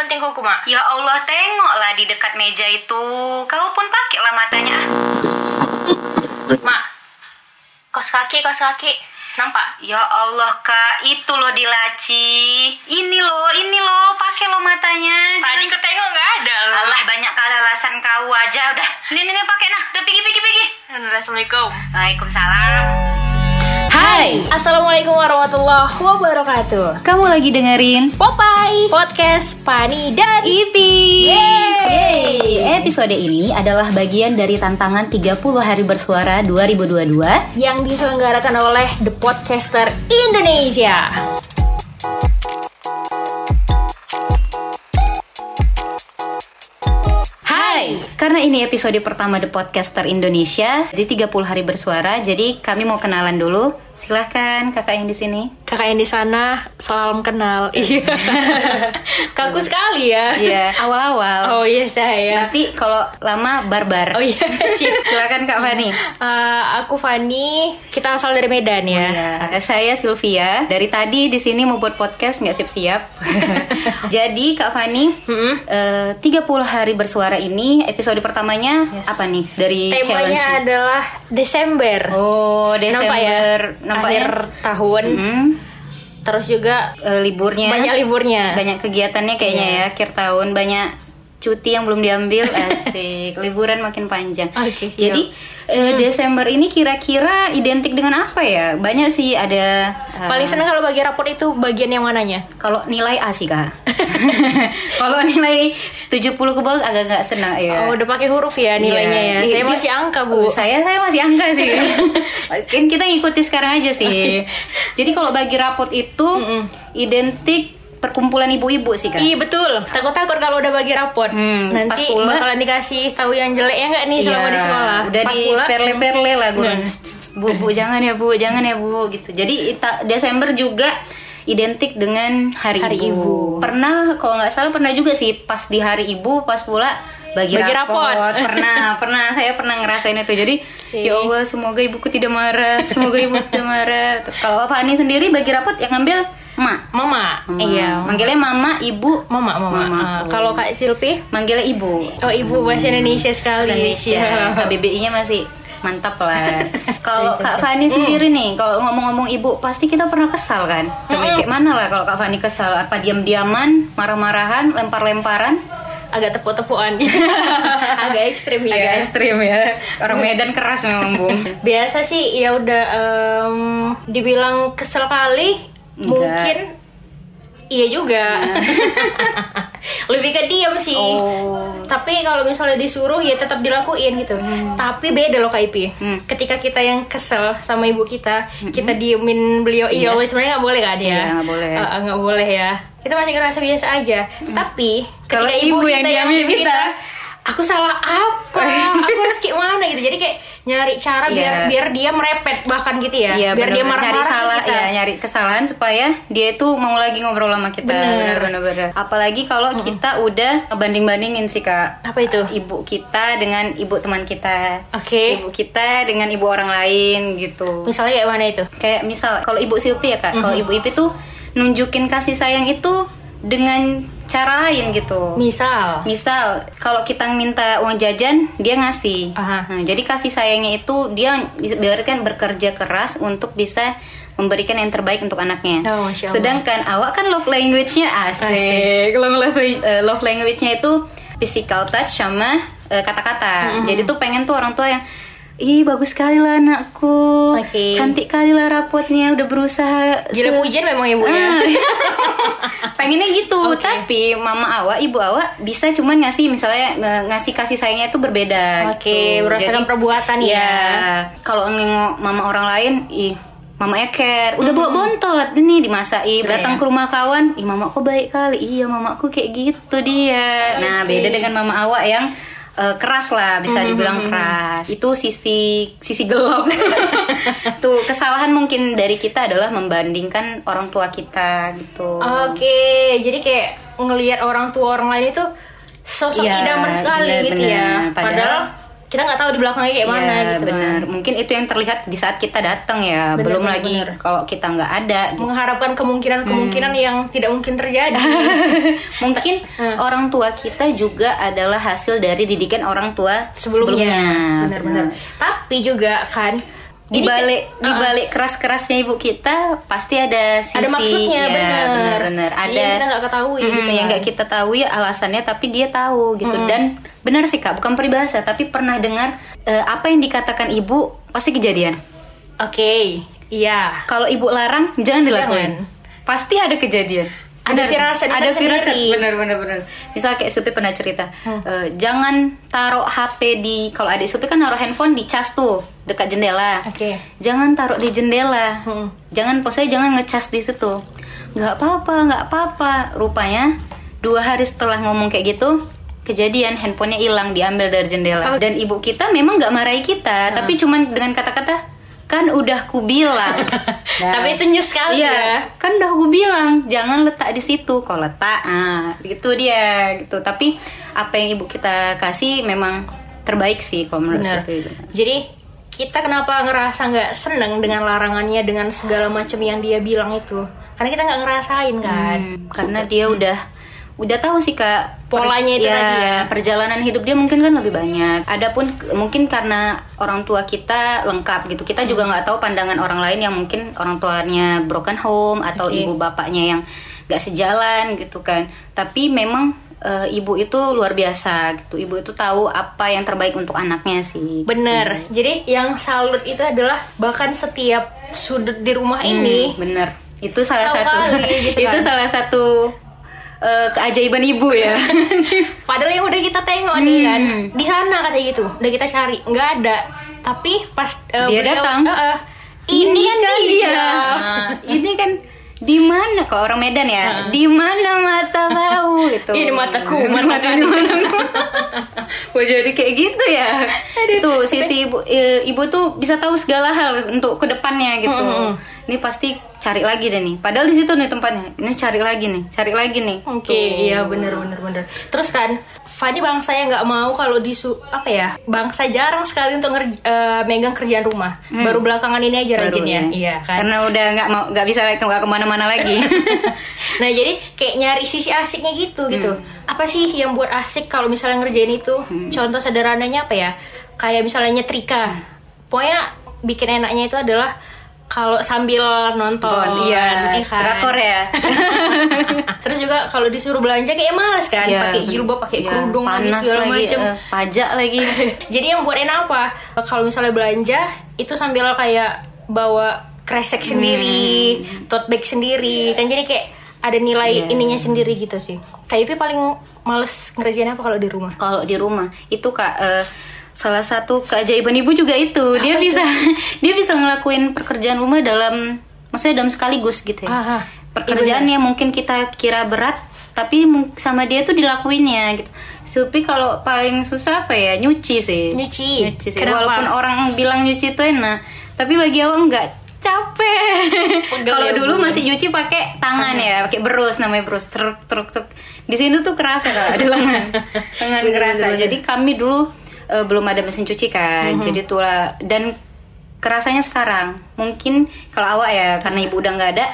gunting kuku, Mak? Ya Allah, tengoklah di dekat meja itu. Kau pun pakailah matanya. Mak, kos kaki, kos kaki. Nampak? Ya Allah, Kak, itu loh di laci. Ini loh, ini loh, pakai loh matanya. Tadi ketengok nggak ada loh. Allah banyak kali alasan kau aja. Udah, ini ini pakai nah. Udah pergi pergi pergi. Assalamualaikum. Waalaikumsalam. Hai, Assalamualaikum warahmatullahi wabarakatuh. Kamu lagi dengerin Popeye Podcast Pani dan Ipi. Yeay. Episode ini adalah bagian dari tantangan 30 hari bersuara 2022 yang diselenggarakan oleh The Podcaster Indonesia. Karena ini episode pertama The Podcaster Indonesia, jadi 30 hari bersuara, jadi kami mau kenalan dulu. Silahkan kakak yang di sini. Kakak yang di sana salam kenal. Iya. Kaku sekali ya. Iya, awal-awal. Oh iya saya. Nanti kalau lama barbar. Oh iya. Silakan Kak Fani. Eh, aku Fani, kita asal dari Medan ya. Ya, saya Sylvia. Dari tadi di sini mau buat podcast nggak siap-siap. Jadi Kak Fani, Mm-mm. eh, 30 hari bersuara ini episode pertamanya Yes. apa nih dari challenge? Temanya adalah Desember. Oh, Desember, Nampak ya? Nampak Akhir ya? tahun. Hmm, Terus juga eh, liburnya banyak liburnya. banyak kegiatannya kayaknya Iya. ya akhir tahun banyak cuti yang belum diambil asik liburan makin panjang Oke, siap. jadi eh, Desember ini kira-kira identik dengan apa ya banyak sih ada eh, Paling seneng kalau bagi raport itu bagian yang mananya? kalau nilai A sih kak kalau nilai 70 ke bawah agak nggak senang ya Oh, udah pakai huruf ya nilainya Iya. ya. Saya Dia- masih angka, Bu. Oh, saya saya masih angka sih. kan kita ngikuti sekarang aja sih. Jadi kalau bagi rapot itu identik perkumpulan ibu-ibu sih kan. Iya betul. Takut-takut kalau udah bagi raport. Hmm, pas Nanti pula- bakalan dikasih tahu yang jelek ya nggak nih selama di sekolah. Udah Pas di perle-perle lah guru. Nah. "Shh, shh, Bu, bu jangan ya bu, jangan ya bu gitu. Jadi ita- Desember juga identik dengan hari, Hari Ibu. Pernah kalau nggak salah pernah juga sih pas di hari ibu pas pula bagi, Bagi rapot. rapot. Pernah, pernah saya pernah ngerasain itu. Jadi ya Allah semoga ibuku tidak marah, semoga ibu tidak marah. Kalau Fani sendiri bagi rapot yang ngambil mak. Mama. Mama. Iya. Manggilnya mama, ibu, Mama, mama. Mama. Ah, Kalau Kak Silpi? manggilnya ibu. Oh, ibu bahasa Indonesia sekali. Bahasa Indonesia. Siap. KBBI-nya masih mantap lah. Kalau Bisa, Kak bisa. Fani sendiri nih, kalau ngomong-ngomong ibu, pasti kita pernah kesal kan? Tapi kayak mana lah kalau Kak Fani kesal? Apa diam-diaman, marah-marahan, lempar-lemparan? Agak tepuk-tepukan. Agak ekstrim ya. Agak ekstrim ya. Orang Medan keras memang, Bung. Biasa sih ya udah em, dibilang kesel kali Enggak. mungkin iya juga. Lebih ke diam sih. Oh. Tapi kalau misalnya disuruh ya tetap dilakuin gitu. Tapi beda loh Kak Ipi. Hmm. Ketika kita yang kesel sama ibu kita, kita diemin beliau. Iya, sebenarnya nggak boleh kan ya? Iya, nggak boleh. Eh, eh, nggak boleh ya. Kita masih ngerasa biasa aja. Tapi Kalau ketika ibu ibu, yang kita yang diamin diamin kita, aku salah apa? aku harus kayak mana gitu. Jadi kayak nyari cara biar Iya. biar dia merepet bahkan gitu ya. Iya, biar dia bener-bener marah-marah nyari salah, kita. ya nyari kesalahan supaya dia itu mau lagi ngobrol sama kita. Bener. Bener-bener. Apalagi kalau kita udah banding-bandingin sih kak. Apa itu? Ibu kita dengan ibu teman kita. Oke. Ibu kita dengan ibu orang lain gitu. Misalnya kayak mana itu? Kayak misal kalau ibu Silvi ya kak, kalau ibu Ipi tuh nunjukin kasih sayang itu dengan cara lain gitu. Misal. Misal kalau kita minta uang jajan, dia ngasih. Aha. Nah, jadi kasih sayangnya itu dia biarkan bekerja keras untuk bisa memberikan yang terbaik untuk anaknya. Oh. Sedangkan awak kan love language-nya asik. Asik. Kalau love, eh, love language-nya itu physical touch sama eh, kata-kata. Jadi tuh pengen tuh orang tua yang Ih bagus sekali lah anakku Oke. Cantik kali lah rapotnya Udah berusaha Gila pujian memang ibunya. Ah, pengennya gitu Oke. tapi mama awak ibu awak bisa cuman ngasih misalnya ngasih kasih sayangnya itu berbeda Oke, gitu. berdasarkan perbuatan ya. iya, kalau nengok mama orang lain ih mama care udah bawa bontot ini dimasai Keren. datang ke rumah kawan ih mamaku baik kali iya mamaku kayak gitu dia nah beda dengan mama awak yang eh, keras lah bisa dibilang keras itu sisi sisi gelap tuh kesalahan mungkin dari kita adalah membandingkan orang tua kita gitu Oke, jadi kayak ngelihat orang tua orang lain itu sosok Iya, idaman sekali gitu benar-benar. ya. Padahal- Padahal, kita nggak tahu di belakangnya kayak mana Iya, gitu benar. kan. Mungkin itu yang terlihat di saat kita datang ya. Benar, Belum benar, lagi kalau kita nggak ada. gitu. mengharapkan kemungkinan-kemungkinan yang tidak mungkin terjadi. Mungkin Hmm. orang tua kita juga adalah hasil dari didikan orang tua sebelumnya. Benar-benar. Tapi juga kan Di ini- balik di Uh-uh. balik keras-kerasnya ibu kita pasti ada sisi ada maksudnya ya, benar. benar-benar. ada yang kita nggak ketahui Mm, gitu yang kan. nggak kita tahu ya alasannya tapi dia tahu gitu dan benar sih kak bukan peribahasa tapi pernah dengar eh, apa yang dikatakan ibu pasti kejadian Oke, iya. kalau ibu larang jangan dilakuin Jangan. pasti ada kejadian Ada firasat ada firasat benar benar benar. Misal kayak Supi pernah cerita eh, jangan taruh HP di kalau adik Supi kan naruh handphone di cas tuh dekat jendela. Oke. jangan taruh di jendela. Hmm. jangan pokoknya jangan ngecas di situ. Nggak apa-apa nggak apa-apa. Rupanya dua hari setelah ngomong kayak gitu kejadian handphonenya hilang diambil dari jendela. Oh. dan ibu kita memang nggak marahi kita tapi cuman dengan kata-kata kan udah ku bilang Nah, Tapi itu nyes sekali iya, ya. kan udah gue bilang jangan letak di situ. Kalau letak, ah, gitu dia gitu. Tapi apa yang ibu kita kasih memang terbaik sih kalau menurut saya. Jadi kita kenapa ngerasa nggak seneng dengan larangannya dengan segala macam yang dia bilang itu? Karena kita nggak ngerasain kan. Hmm, karena dia udah udah tahu sih kak Polanya itu ya, tadi ya. perjalanan hidup dia mungkin kan lebih banyak. Adapun mungkin karena orang tua kita lengkap gitu. Kita juga nggak tahu pandangan orang lain yang mungkin orang tuanya broken home atau Oke. ibu bapaknya yang nggak sejalan gitu kan. Tapi memang eh, ibu itu luar biasa gitu. Ibu itu tahu apa yang terbaik untuk anaknya sih. Bener. Jadi yang salut itu adalah bahkan setiap sudut di rumah ini Hmm, bener. Itu salah satu. kali gitu itu kan. salah satu eh, keajaiban ibu ya. Padahal yang udah kita tengok nih kan Hmm. di sana katanya gitu, udah kita cari nggak ada. Tapi pas eh, Dia beliau- datang. Eh, eh, ini kan dia. Nah, ini kan di mana kalau orang Medan ya? Di mana mata kau gitu. Ini mataku, mata di mataku. Wah jadi kayak gitu ya. Tuh sisi ibu ibu tuh bisa tahu segala hal untuk ke depannya gitu. Ini pasti cari lagi deh nih. Padahal di situ nih tempatnya. Ini cari lagi nih, cari lagi nih. Oke, iya bener bener bener. Terus kan, Fanny bangsanya nggak mau kalau disu apa ya? Bangsa jarang sekali untuk ngerj- eh, megang kerjaan rumah. Baru belakangan ini aja Baru rajin ya. ya. Iya kan. Karena udah nggak mau nggak bisa nggak ke mana-mana lagi. nah jadi kayak nyari sisi asiknya gitu gitu. Apa sih yang buat asik kalau misalnya ngerjain itu? Contoh sederhananya apa ya? Kayak misalnya nyetrika. Pokoknya bikin enaknya itu adalah kalau sambil nonton, iya, iya kan? drakor ya. Terus juga kalau disuruh belanja kayak males kan, Iya, pakai jilbab, pakai iya, kerudung lagi segala lagi, macem. eh, pajak lagi. Jadi yang buat enak apa? Kalau misalnya belanja itu sambil kayak bawa kresek sendiri, tote bag sendiri, kan jadi kayak ada nilai Iya. ininya sendiri gitu sih. Ivi paling males ngerjain apa kalau di rumah? kalau di rumah itu kak eh, salah satu keajaiban ibu juga itu. Dia bisa dia bisa ngelakuin pekerjaan rumah dalam maksudnya dalam sekaligus gitu ya. Ah, ah. pekerjaan yang mungkin kita kira berat tapi sama dia tuh dilakuinnya gitu. Supi kalau paling susah apa ya? Nyuci sih. Nyuci. nyuci sih. Kenapa? walaupun orang bilang nyuci itu enak tapi bagi awak enggak capek. Kalau ya, dulu Bu. masih nyuci pakai tangan ya pakai berus namanya berus. Truk truk truk. Di sini tuh kerasa kalau ada lengan. Lengan kerasa. Jadi kami dulu eh, belum ada mesin cuci kan. Mhm. jadi itulah dan kerasanya sekarang. Mungkin kalau awak ya karena ibu udah nggak ada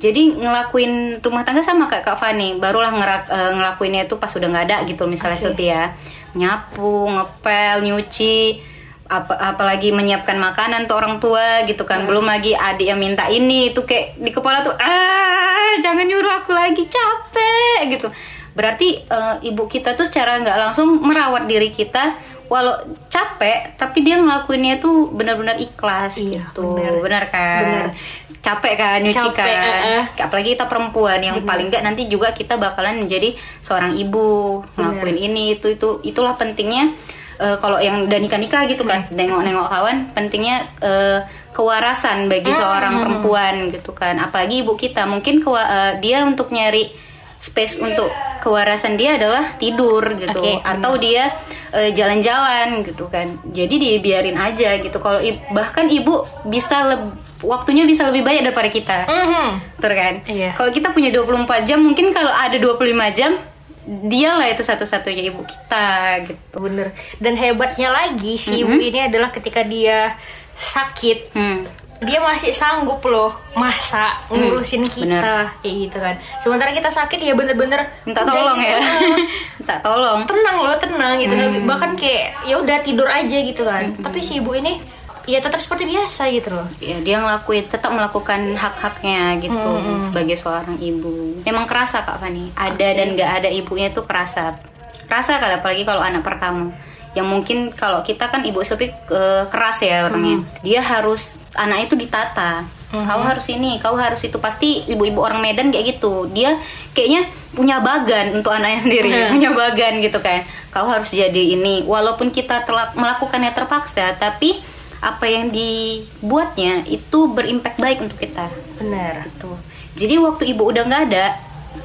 jadi ngelakuin rumah tangga sama kayak Kak Fani. Barulah ngerak, eh, ngelakuinnya itu pas udah nggak ada gitu misalnya Oke. Silvi ya nyapu ngepel nyuci apa apalagi menyiapkan makanan untuk orang tua gitu kan. Belum lagi adik yang minta ini itu kayak di kepala tuh ah jangan nyuruh aku lagi capek gitu. Berarti eh, ibu kita tuh secara nggak langsung merawat diri kita walau capek tapi dia ngelakuinnya tuh benar-benar ikhlas Iya, gitu. benar. benar kan? Benar. capek kan nyuci Capek, kan? eh. apalagi kita perempuan yang paling nggak nanti juga kita bakalan menjadi seorang ibu ngelakuin ini itu itu itulah pentingnya eh, kalau yang udah nikah nikah gitu kan nengok-nengok kawan pentingnya eh, kewarasan bagi seorang perempuan gitu kan. Apalagi ibu kita mungkin kewa- eh, dia untuk nyari space untuk kewarasan dia adalah tidur gitu Oke, atau dia eh, jalan-jalan gitu kan jadi dibiarin aja gitu kalau bahkan ibu bisa leb- waktunya bisa lebih banyak daripada kita Mhm. Betul kan? Iya. Kalau kita punya 24 jam, mungkin kalau ada 25 jam, dialah itu satu-satunya ibu kita gitu bener dan hebatnya lagi si ibu ini adalah ketika dia sakit hmm. Dia masih sanggup loh masak ngurusin kita kayak gitu kan. Sementara kita sakit ya bener-bener minta tolong gitu, ya. Minta tolong. Tenang loh tenang gitu nggak- bahkan kayak ya udah tidur aja gitu kan. Tapi si ibu ini ya tetap seperti biasa gitu loh. Ya dia ngelakuin tetap melakukan hak-haknya gitu sebagai seorang ibu. Memang kerasa kak Fani? Ada dan nggak ada ibunya tuh kerasa? Kerasa kali apalagi kalau anak pertama yang mungkin kalau kita kan ibu Sopi eh, keras ya orangnya. Dia harus anak itu ditata. Kau harus ini kau harus itu. Pasti ibu-ibu orang Medan kayak gitu. Dia kayaknya punya bagan untuk anaknya sendiri punya bagan gitu kan. Kau harus jadi ini. Walaupun kita telah melakukannya terpaksa tapi apa yang dibuatnya itu berimpact baik untuk kita. bener tuh Jadi waktu ibu udah nggak ada,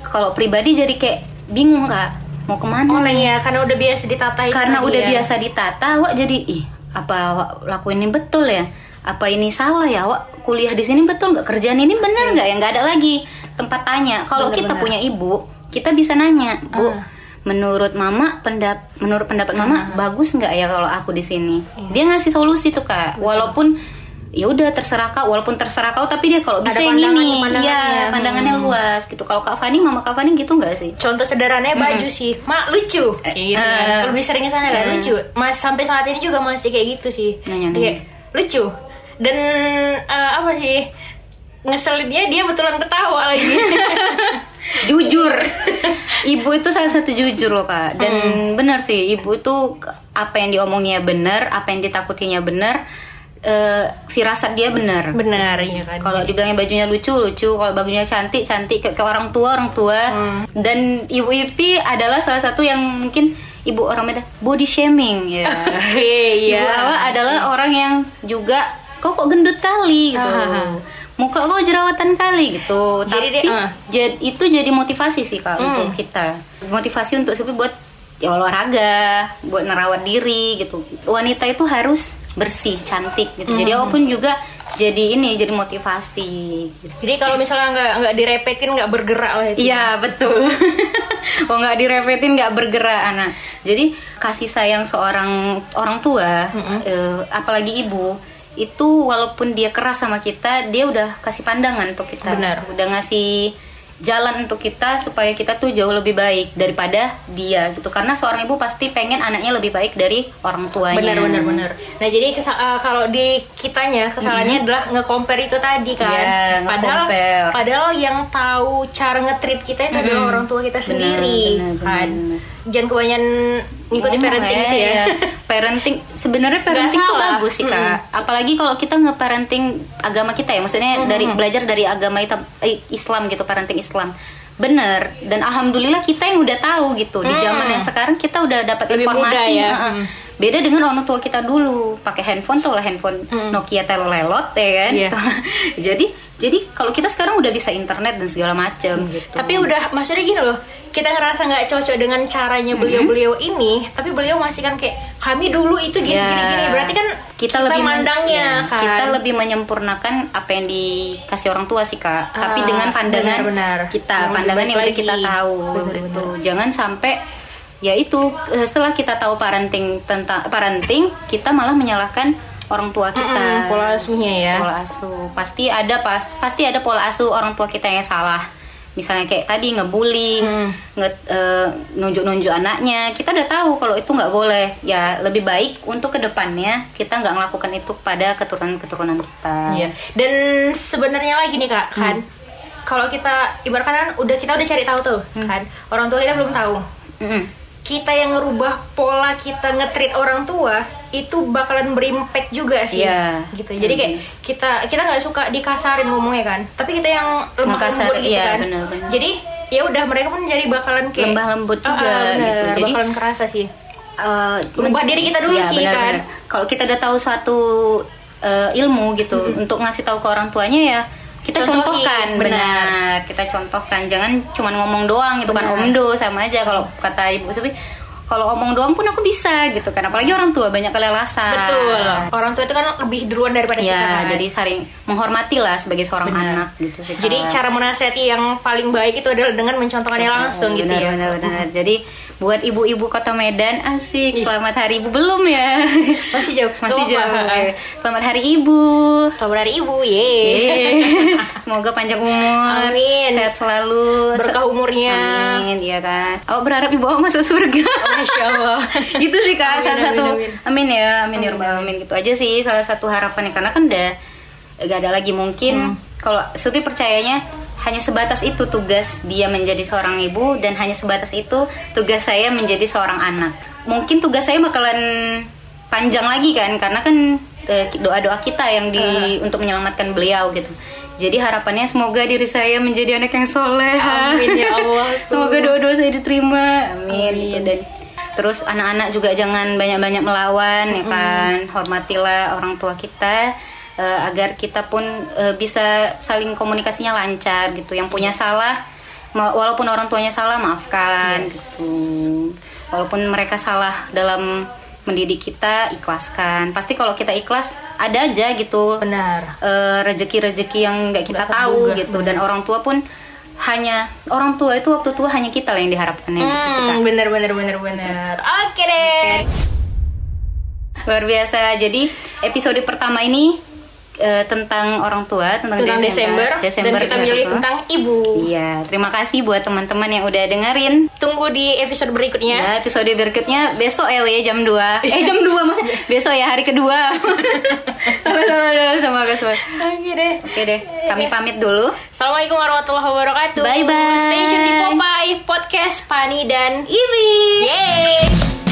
kalau pribadi jadi kayak bingung kak, mau ke mana? oh nih? ya karena udah biasa ditata itu Karena udah ya. biasa ditata, wak jadi ih apa wak lakuin ini betul ya? Apa ini salah ya? Wak kuliah di sini betul nggak? Kerjaan ini benar nggak? Ya nggak ada lagi tempat tanya. Kalau kita punya ibu, kita bisa nanya, bu. Ah. Menurut mama, pendap, menurut pendapat mama bagus nggak ya kalau aku di sini? Iya. Dia ngasih solusi tuh kak. Walaupun ya udah terserah kak, walaupun terserah kau, tapi dia kalau bisa yang ini, ya pandangannya. Hmm. luas gitu. Kalau kak Fani, mama kak Fani gitu nggak sih? contoh sederhananya baju sih. Mak lucu. Kayak gitu kan. eh, lebih sering ke sana kan eh. lucu. Mas sampai saat ini juga masih kayak gitu sih. Nanya-nanya. Kayak, lucu. Dan eh, apa sih? Ngeselinnya dia betulan ketawa lagi. Jujur. Ibu itu salah satu jujur loh kak. Dan benar sih ibu itu apa yang diomongnya benar apa yang ditakutinya benar eh, firasat dia benar. Benar ya kan. Kalau dibilangnya bajunya lucu lucu. Kalau bajunya cantik cantik. Ke, ke orang tua orang tua. Dan ibu Ipi adalah salah satu yang mungkin ibu orang Medan body shaming ya. Iya ibu Awa adalah orang yang juga kok kok gendut kali? gitu. Ah. muka kok jerawatan kali? gitu. Jadi tapi dia- ah. jad- itu jadi motivasi sih kak Hmm. untuk kita. Motivasi untuk Sophie buat ya olahraga buat merawat diri gitu. Wanita itu harus bersih cantik gitu Hmm. jadi apa pun juga jadi ini jadi motivasi gitu. jadi kalau misalnya nggak nggak direpetin nggak bergerak lah itu Iya betul. oh nggak direpetin nggak bergerak anak. Jadi kasih sayang seorang orang tua, eh, apalagi ibu, itu walaupun dia keras sama kita, dia udah kasih pandangan untuk kita. Benar. Udah ngasih jalan untuk kita supaya kita tuh jauh lebih baik daripada dia gitu. Karena seorang ibu pasti pengen anaknya lebih baik dari orang tuanya. benar benar benar. Nah jadi eh, kalau di kitanya kesalahannya adalah nge-compare itu tadi kan? Iya, padahal padahal yang tahu cara nge-treat kita itu adalah orang tua kita sendiri. Benar, kan? benar. jangan kebanyakan ngikutin parenting itu ya. iya. parenting sebenarnya parenting tuh bagus sih kak. Apalagi kalau kita nge-parenting agama kita ya maksudnya dari belajar dari agama kita eh, Islam gitu parenting Islam. Bener. Dan alhamdulillah kita yang udah tahu gitu. Di zaman yang sekarang kita udah dapat informasi mudah ya. heeh. beda dengan orang tua kita dulu. Pakai handphone tuh lah handphone Nokia telolelot ya kan? Iya. jadi jadi kalau kita sekarang udah bisa internet dan segala macam gitu tapi udah maksudnya gini loh kita ngerasa nggak cocok dengan caranya beliau-beliau ini tapi beliau masih kan kayak kami dulu itu gini Ya, gini. Gini berarti kan kita, lebih men- mandangnya ya, kan? Kita lebih menyempurnakan apa yang dikasih orang tua sih kak. Tapi Ah, dengan pandangan benar-benar. kita Yang lebih pandangan yang udah kita tahu Benar-benar. gitu. jangan sampai ya itu setelah kita tahu parenting tentang parenting kita malah menyalahkan orang tua kita. Mm-mm, pola asuhnya ya. Pola asuh. Pasti ada pas pasti ada pola asuh orang tua kita yang salah. Misalnya kayak tadi ngebully Hmm. nge eh, nunjuk-nunjuk anaknya. Kita udah tahu kalau itu nggak boleh. Ya lebih baik untuk ke depannya kita nggak melakukan itu pada keturunan-keturunan kita. Iya. Dan sebenarnya lagi nih kak, kan? Kalau kita ibaratkan kan udah kita udah cari tahu tuh, kan? Orang tua kita belum tahu. Mm-mm. Kita yang ngerubah pola kita nge-treat orang tua itu bakalan berimpact juga sih, Iya. gitu. Jadi kayak kita kita nggak suka dikasarin ngomongnya kan, tapi kita yang lemah Ngekasar, lembut gitu iya, kan. benar-benar. Jadi ya udah mereka pun jadi bakalan kayak Lembah lembut Ah, ah, juga benar, gitu. Jadi bakalan kerasa sih. Rubah men- diri kita dulu Iya, sih, benar-benar. kan. Kalau kita udah tahu suatu eh, ilmu gitu untuk ngasih tahu ke orang tuanya ya kita Contohin, contohkan benar. benar. kita contohkan jangan cuma ngomong doang gitu kan omdo sama aja kalau kata ibu Supi kalau omong doang pun aku bisa gitu kan apalagi orang tua banyak kelelasan Betul. Orang tua itu kan lebih duluan daripada kita. ya kan. jadi saling menghormati lah sebagai seorang Benar. anak gitu sih Jadi cara menasihati yang paling baik itu adalah dengan mencontohkannya langsung gitu benar, ya. benar, benar. Jadi buat ibu-ibu kota Medan asik selamat hari ibu belum ya Masih jauh. masih jauh apa-apa. ya. selamat hari ibu Selamat hari ibu, ye. Semoga panjang umur, Amin. sehat selalu, Berkah umurnya. Amin, iya kan. Oh berharap ibu masuk surga. Masya Allah. itu sih kak, Amin, salah amin, satu. amin. Amin, ya, amin, ya rabbal alamin gitu aja sih salah satu harapannya karena kan udah gak ada lagi mungkin Hmm. kalau Silvi percayanya hanya sebatas itu tugas dia menjadi seorang ibu dan hanya sebatas itu tugas saya menjadi seorang anak. Mungkin tugas saya bakalan panjang lagi kan karena kan eh, doa-doa kita yang di untuk menyelamatkan beliau gitu. Jadi harapannya semoga diri saya menjadi anak yang soleh. Amin, ya Allah. semoga doa-doa saya diterima. Amin. Amin. Gitu. Dan terus anak-anak juga jangan banyak-banyak melawan ya kan. Hormatilah orang tua kita eh, agar kita pun eh, bisa saling komunikasinya lancar gitu. Yang punya salah walaupun orang tuanya salah maafkan gitu. Walaupun mereka salah dalam mendidik kita ikhlaskan. Pasti kalau kita ikhlas ada aja gitu Benar. eh, rezeki-rezeki yang nggak kita Nggak tahu terduga, gitu dan orang tua pun hanya orang tua itu waktu tua hanya kita lah yang diharapkan gitu sih. Hmm, bener bener bener bener. Oke deh. luar biasa jadi episode pertama ini eh, tentang orang tua tentang, Tentang Desember, Desember dan kita ya, milih tentang ibu. iya terima kasih buat teman-teman yang udah dengerin Tunggu di episode berikutnya. Ya, episode berikutnya besok ya Wei, jam 2 Eh jam 2 maksudnya Besok ya hari kedua Sama-sama dong sama Oke deh. Oke deh Kami pamit dulu Assalamualaikum warahmatullahi wabarakatuh. Bye-bye. Stay tune di Popeye Podcast Pani dan Ibi Yeay.